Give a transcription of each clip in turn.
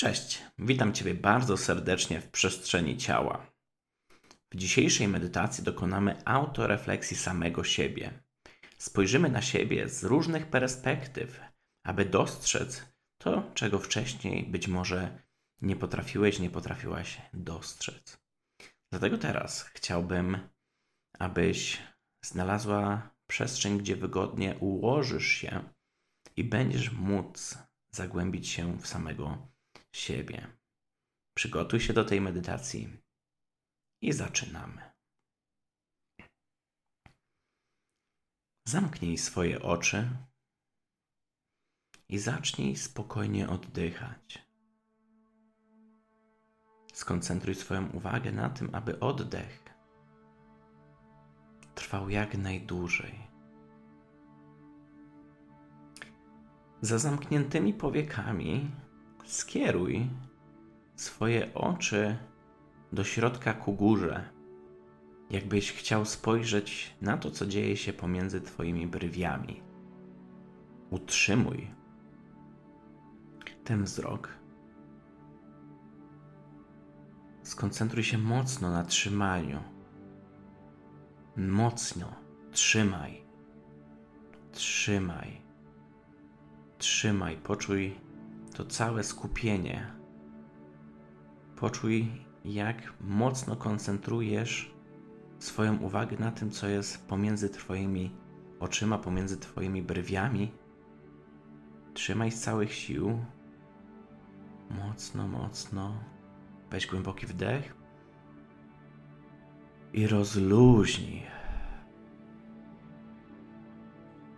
Cześć, witam Ciebie bardzo serdecznie w przestrzeni ciała. W dzisiejszej medytacji dokonamy autorefleksji samego siebie. Spojrzymy na siebie z różnych perspektyw, aby dostrzec to, czego wcześniej być może nie potrafiłeś, nie potrafiłaś dostrzec. Dlatego teraz chciałbym, abyś znalazła przestrzeń, gdzie wygodnie ułożysz się i będziesz móc zagłębić się w samego siebie. Przygotuj się do tej medytacji i zaczynamy. Zamknij swoje oczy i zacznij spokojnie oddychać. Skoncentruj swoją uwagę na tym, aby oddech trwał jak najdłużej. Za zamkniętymi powiekami skieruj swoje oczy do środka ku górze, jakbyś chciał spojrzeć na to, co dzieje się pomiędzy Twoimi brwiami. Utrzymuj ten wzrok. Skoncentruj się mocno na trzymaniu. Mocno trzymaj. Trzymaj. Trzymaj. Poczuj to całe skupienie. Poczuj, jak mocno koncentrujesz swoją uwagę na tym, co jest pomiędzy Twoimi oczyma, pomiędzy Twoimi brwiami. Trzymaj z całych sił. Mocno, mocno. Weź głęboki wdech i rozluźnij.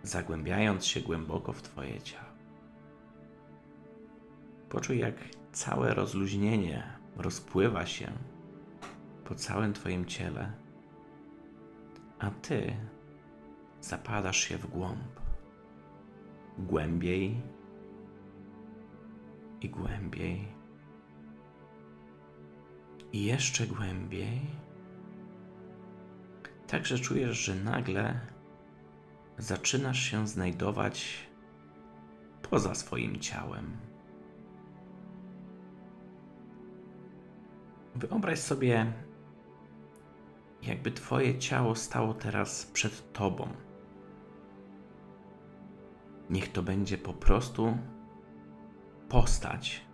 Zagłębiając się głęboko w Twoje ciało. Poczuj, jak całe rozluźnienie rozpływa się po całym Twoim ciele, a Ty zapadasz się w głąb. Głębiej i głębiej. I jeszcze głębiej. Także czujesz, że nagle zaczynasz się znajdować poza swoim ciałem. Wyobraź sobie, jakby Twoje ciało stało teraz przed Tobą. Niech to będzie po prostu postać.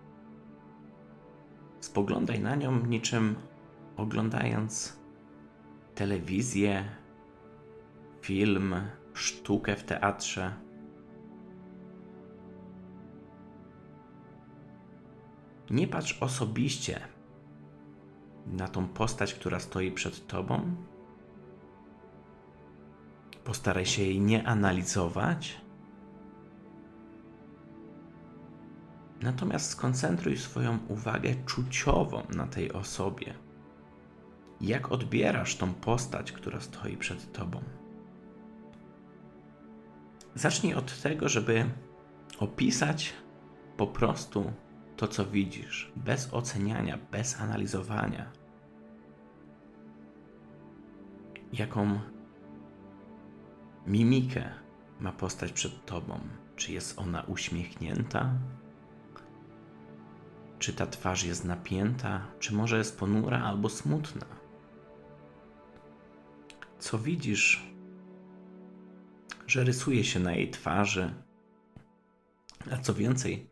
Spoglądaj na nią niczym oglądając telewizję, film, sztukę w teatrze. Nie patrz osobiście na tą postać, która stoi przed tobą. Postaraj się jej nie analizować. Natomiast skoncentruj swoją uwagę czuciową na tej osobie. Jak odbierasz tą postać, która stoi przed tobą? Zacznij od tego, żeby opisać po prostu to, co widzisz, bez oceniania, bez analizowania. Jaką mimikę ma postać przed tobą? Czy jest ona uśmiechnięta? Czy ta twarz jest napięta? Czy może jest ponura albo smutna? Co widzisz, że rysuje się na jej twarzy? A co więcej,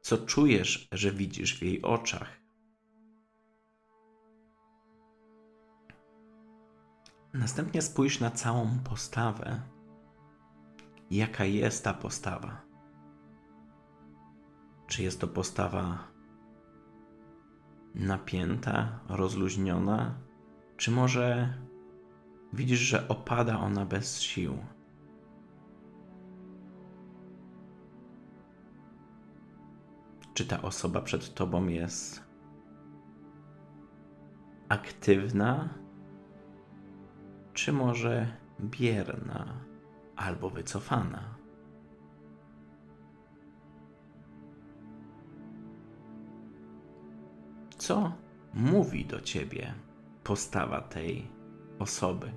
co czujesz, że widzisz w jej oczach. Następnie spójrz na całą postawę. Jaka jest ta postawa? Czy jest to postawa napięta, rozluźniona, czy może widzisz, że opada ona bez sił? czy ta osoba przed tobą jest aktywna, czy może bierna albo wycofana. Co mówi do ciebie postawa tej osoby?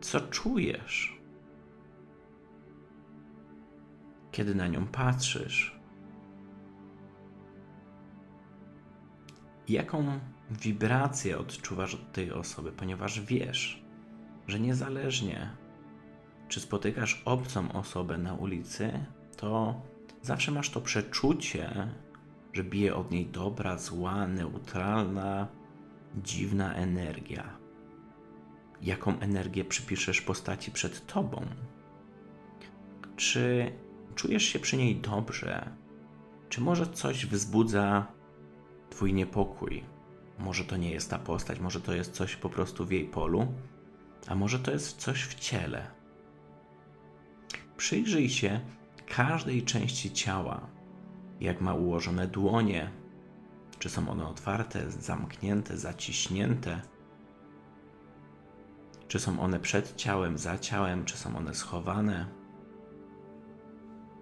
Co czujesz? kiedy na nią patrzysz? Jaką wibrację odczuwasz od tej osoby, ponieważ wiesz, że niezależnie czy spotykasz obcą osobę na ulicy, to zawsze masz to przeczucie, że bije od niej dobra, zła, neutralna, dziwna energia. Jaką energię przypiszesz postaci przed tobą? Czy czujesz się przy niej dobrze? Czy może coś wzbudza Twój niepokój? Może to nie jest ta postać, może to jest coś po prostu w jej polu, a może to jest coś w ciele. Przyjrzyj się każdej części ciała, jak ma ułożone dłonie, czy są one otwarte, zamknięte, zaciśnięte, czy są one przed ciałem, za ciałem, czy są one schowane.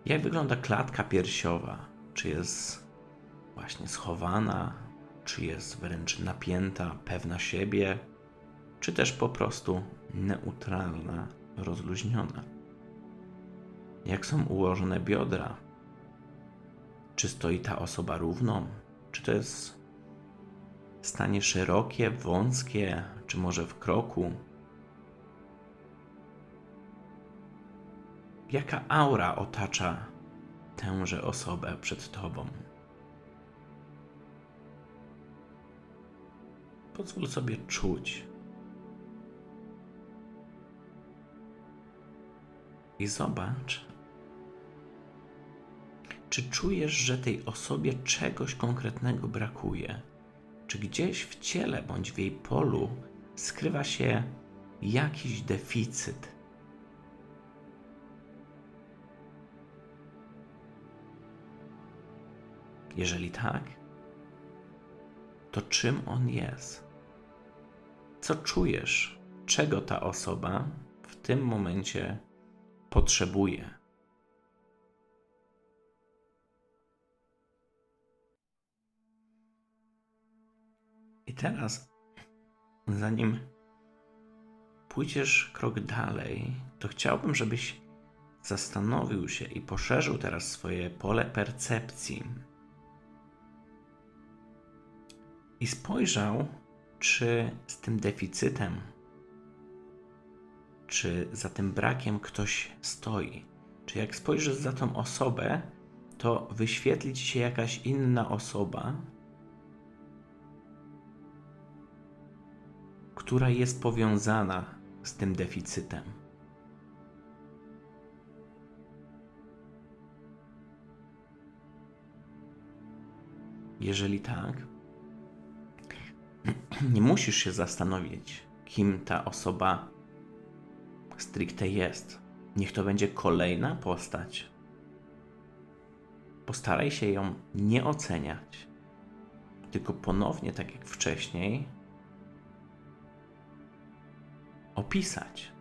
Jak wygląda klatka piersiowa? Czy jest właśnie schowana, czy jest wręcz napięta, pewna siebie, czy też po prostu neutralna, rozluźniona? Jak są ułożone biodra? Czy stoi ta osoba równo? Czy to jest stanie szerokie, wąskie, czy może w kroku? Jaka aura otacza tęże osobę przed tobą? Pozwól sobie czuć. I zobacz, czy czujesz, że tej osobie czegoś konkretnego brakuje? Czy gdzieś w ciele bądź w jej polu skrywa się jakiś deficyt? Jeżeli tak, to czym on jest? Co czujesz? Czego ta osoba w tym momencie potrzebuje? I teraz, zanim pójdziesz krok dalej, to chciałbym, żebyś zastanowił się i poszerzył teraz swoje pole percepcji i spojrzał, czy z tym deficytem, czy za tym brakiem ktoś stoi. Czy jak spojrzysz za tą osobę, to wyświetli ci się jakaś inna osoba, która jest powiązana z tym deficytem. Jeżeli tak, nie musisz się zastanowić, kim ta osoba stricte jest. Niech to będzie kolejna postać. Postaraj się ją nie oceniać, tylko ponownie, tak jak wcześniej, opisać.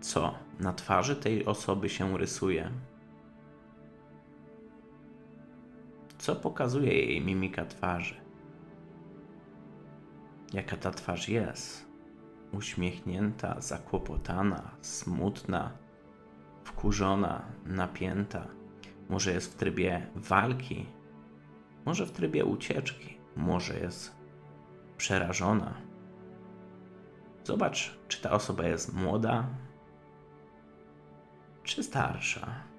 Co na twarzy tej osoby się rysuje? Co pokazuje jej mimika twarzy? Jaka ta twarz jest? Uśmiechnięta, zakłopotana, smutna, wkurzona, napięta. Może jest w trybie walki, może w trybie ucieczki, może jest przerażona. Zobacz, czy ta osoba jest młoda, czy starsza.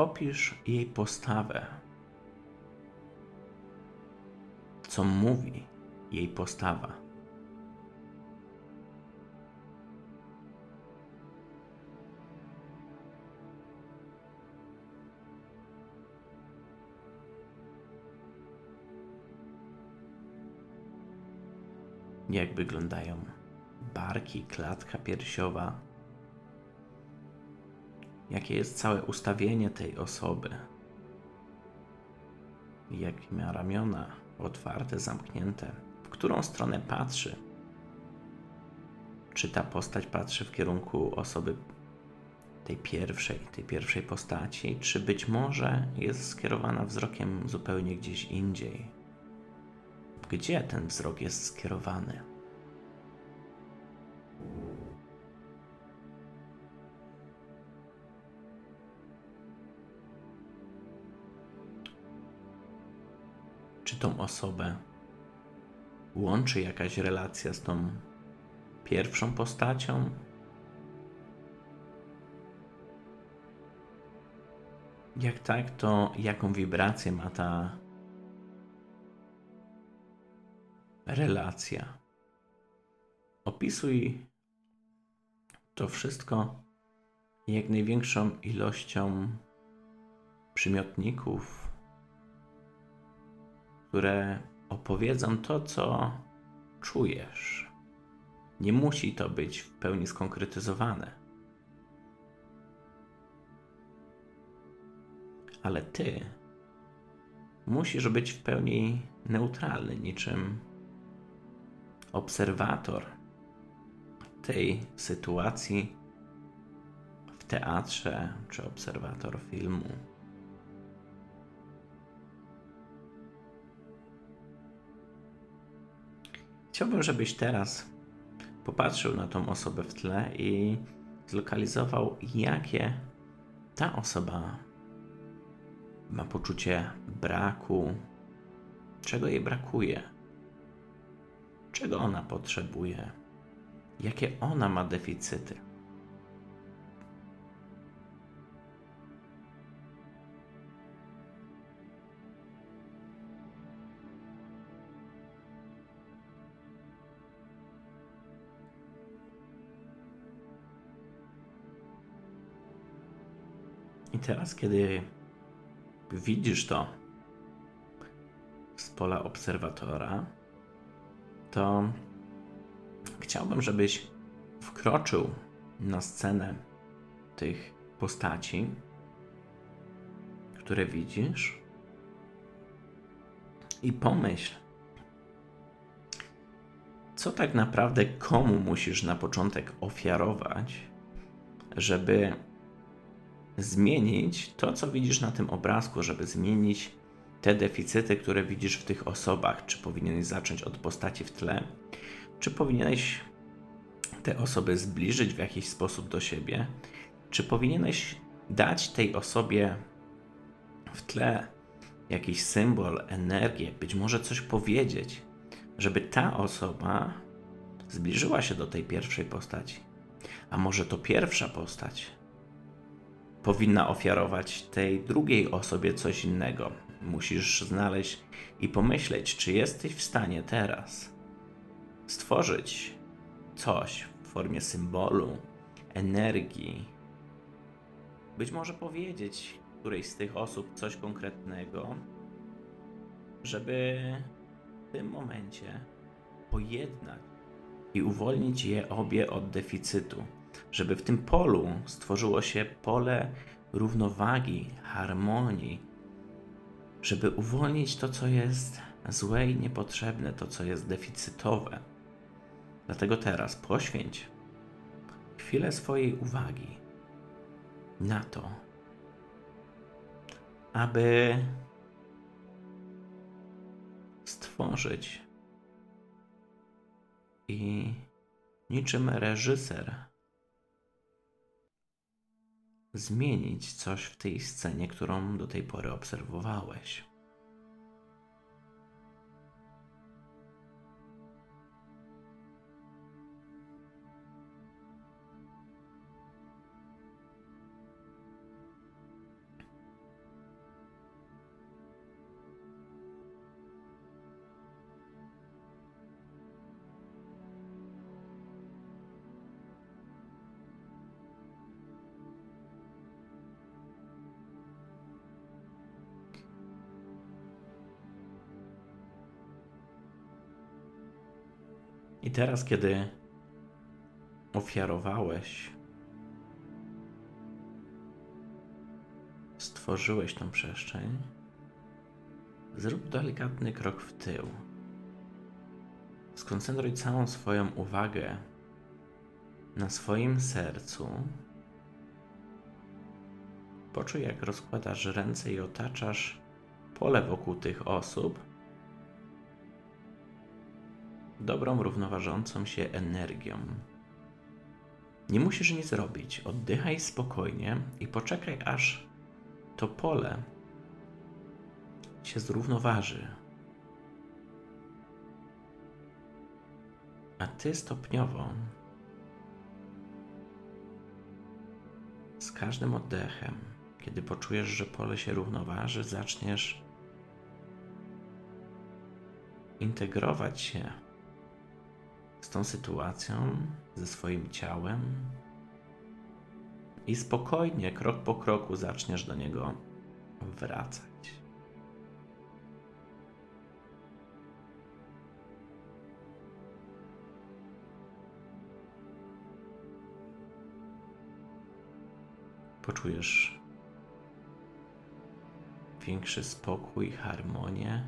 Opisz jej postawę. Co mówi jej postawa? jak wyglądają barki, klatka piersiowa, jakie jest całe ustawienie tej osoby, jakie ma ramiona otwarte, zamknięte, w którą stronę patrzy. Czy ta postać patrzy w kierunku osoby tej pierwszej, tej pierwszej postaci, czy być może jest skierowana wzrokiem zupełnie gdzieś indziej? gdzie ten wzrok jest skierowany. Tą osobę łączy jakaś relacja z tą pierwszą postacią? Jak tak, to jaką wibrację ma ta relacja? Opisuj to wszystko jak największą ilością przymiotników, które opowiedzą to, co czujesz. Nie musi to być w pełni skonkretyzowane. Ale ty musisz być w pełni neutralny, niczym obserwator tej sytuacji w teatrze czy obserwator filmu. Chciałbym, żebyś teraz popatrzył na tą osobę w tle i zlokalizował, jakie ta osoba ma poczucie braku, czego jej brakuje, czego ona potrzebuje, jakie ona ma deficyty. Teraz, kiedy widzisz to z pola obserwatora, to chciałbym, żebyś wkroczył na scenę tych postaci, które widzisz, i pomyśl, co tak naprawdę komu musisz na początek ofiarować, żeby zmienić to, co widzisz na tym obrazku, żeby zmienić te deficyty, które widzisz w tych osobach. Czy powinieneś zacząć od postaci w tle, czy powinieneś te osoby zbliżyć w jakiś sposób do siebie, czy powinieneś dać tej osobie w tle jakiś symbol, energię, być może coś powiedzieć, żeby ta osoba zbliżyła się do tej pierwszej postaci. A może to pierwsza postać powinna ofiarować tej drugiej osobie coś innego. Musisz znaleźć i pomyśleć, czy jesteś w stanie teraz stworzyć coś w formie symbolu, energii. Być może powiedzieć którejś z tych osób coś konkretnego, żeby w tym momencie pojednać i uwolnić je obie od deficytu żeby w tym polu stworzyło się pole równowagi, harmonii, żeby uwolnić to, co jest złe i niepotrzebne, to, co jest deficytowe. Dlatego teraz poświęć chwilę swojej uwagi na to, aby stworzyć i niczym reżyser zmienić coś w tej scenie, którą do tej pory obserwowałeś. I teraz, kiedy ofiarowałeś, stworzyłeś tą przestrzeń, zrób delikatny krok w tył. Skoncentruj całą swoją uwagę na swoim sercu. Poczuj, jak rozkładasz ręce i otaczasz pole wokół tych osób dobrą, równoważącą się energią. Nie musisz nic robić. Oddychaj spokojnie i poczekaj, aż to pole się zrównoważy. A ty stopniowo, z każdym oddechem, kiedy poczujesz, że pole się równoważy, zaczniesz integrować się z tą sytuacją, ze swoim ciałem i spokojnie, krok po kroku, zaczniesz do niego wracać. Poczujesz większy spokój, harmonię,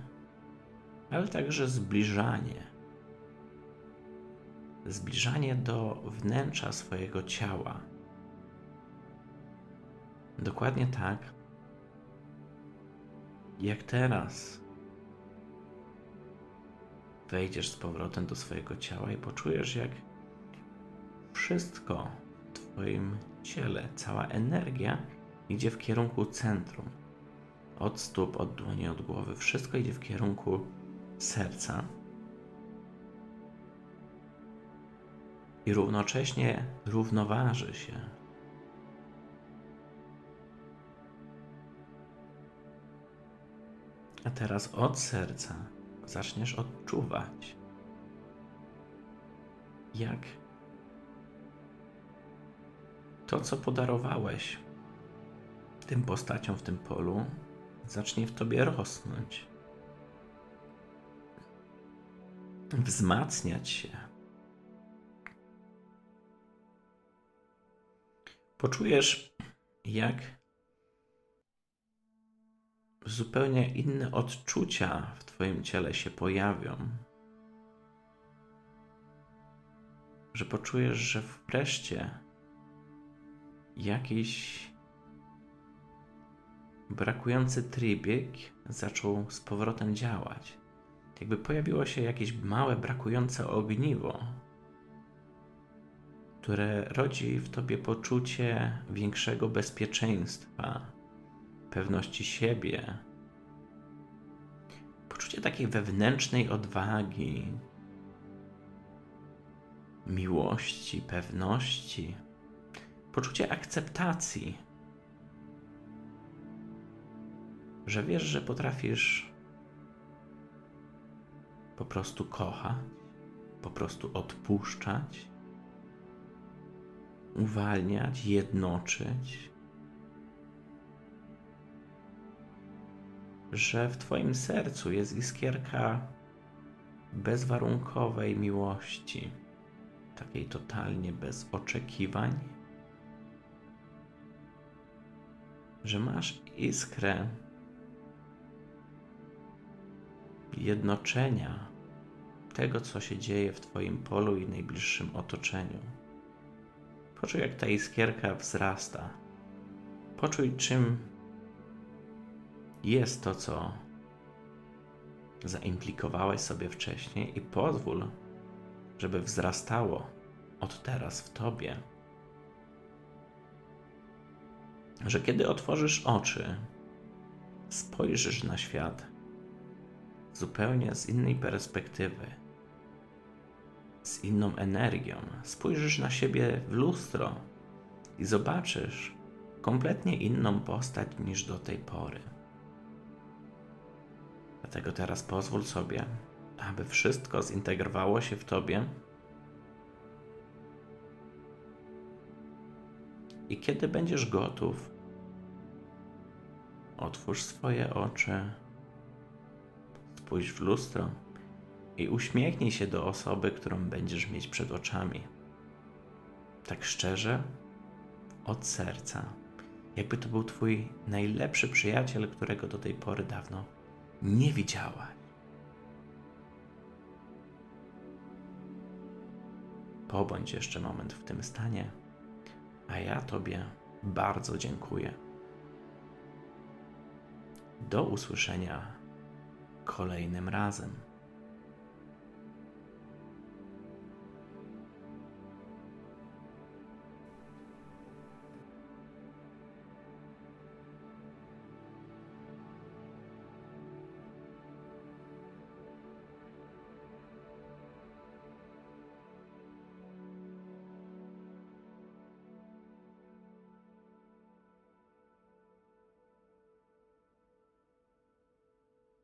ale także zbliżanie zbliżanie do wnętrza swojego ciała. Dokładnie tak, jak teraz wejdziesz z powrotem do swojego ciała i poczujesz, jak wszystko w Twoim ciele, cała energia idzie w kierunku centrum. Od stóp, od dłoni, od głowy, wszystko idzie w kierunku serca. I równocześnie równoważy się. A teraz od serca zaczniesz odczuwać, jak to, co podarowałeś tym postaciom w tym polu, zacznie w tobie rosnąć, wzmacniać się poczujesz, jak zupełnie inne odczucia w Twoim ciele się pojawią. Że poczujesz, że wreszcie jakiś brakujący trybik zaczął z powrotem działać. Jakby pojawiło się jakieś małe, brakujące ogniwo, które rodzi w tobie poczucie większego bezpieczeństwa, pewności siebie, poczucie takiej wewnętrznej odwagi, miłości, pewności, poczucie akceptacji, że wiesz, że potrafisz po prostu kochać, po prostu odpuszczać uwalniać, jednoczyć, że w Twoim sercu jest iskierka bezwarunkowej miłości, takiej totalnie bez oczekiwań, że masz iskrę jednoczenia tego, co się dzieje w Twoim polu i najbliższym otoczeniu. Poczuj, jak ta iskierka wzrasta. Poczuj, czym jest to, co zaimplikowałeś sobie wcześniej, i pozwól, żeby wzrastało od teraz w tobie. Że kiedy otworzysz oczy, spojrzysz na świat zupełnie z innej perspektywy z inną energią. Spojrzysz na siebie w lustro i zobaczysz kompletnie inną postać niż do tej pory. Dlatego teraz pozwól sobie, aby wszystko zintegrowało się w tobie. I kiedy będziesz gotów, otwórz swoje oczy, spójrz w lustro i uśmiechnij się do osoby, którą będziesz mieć przed oczami. Tak szczerze, od serca, jakby to był Twój najlepszy przyjaciel, którego do tej pory dawno nie widziałaś. Pobądź jeszcze moment w tym stanie, a ja Tobie bardzo dziękuję. Do usłyszenia kolejnym razem.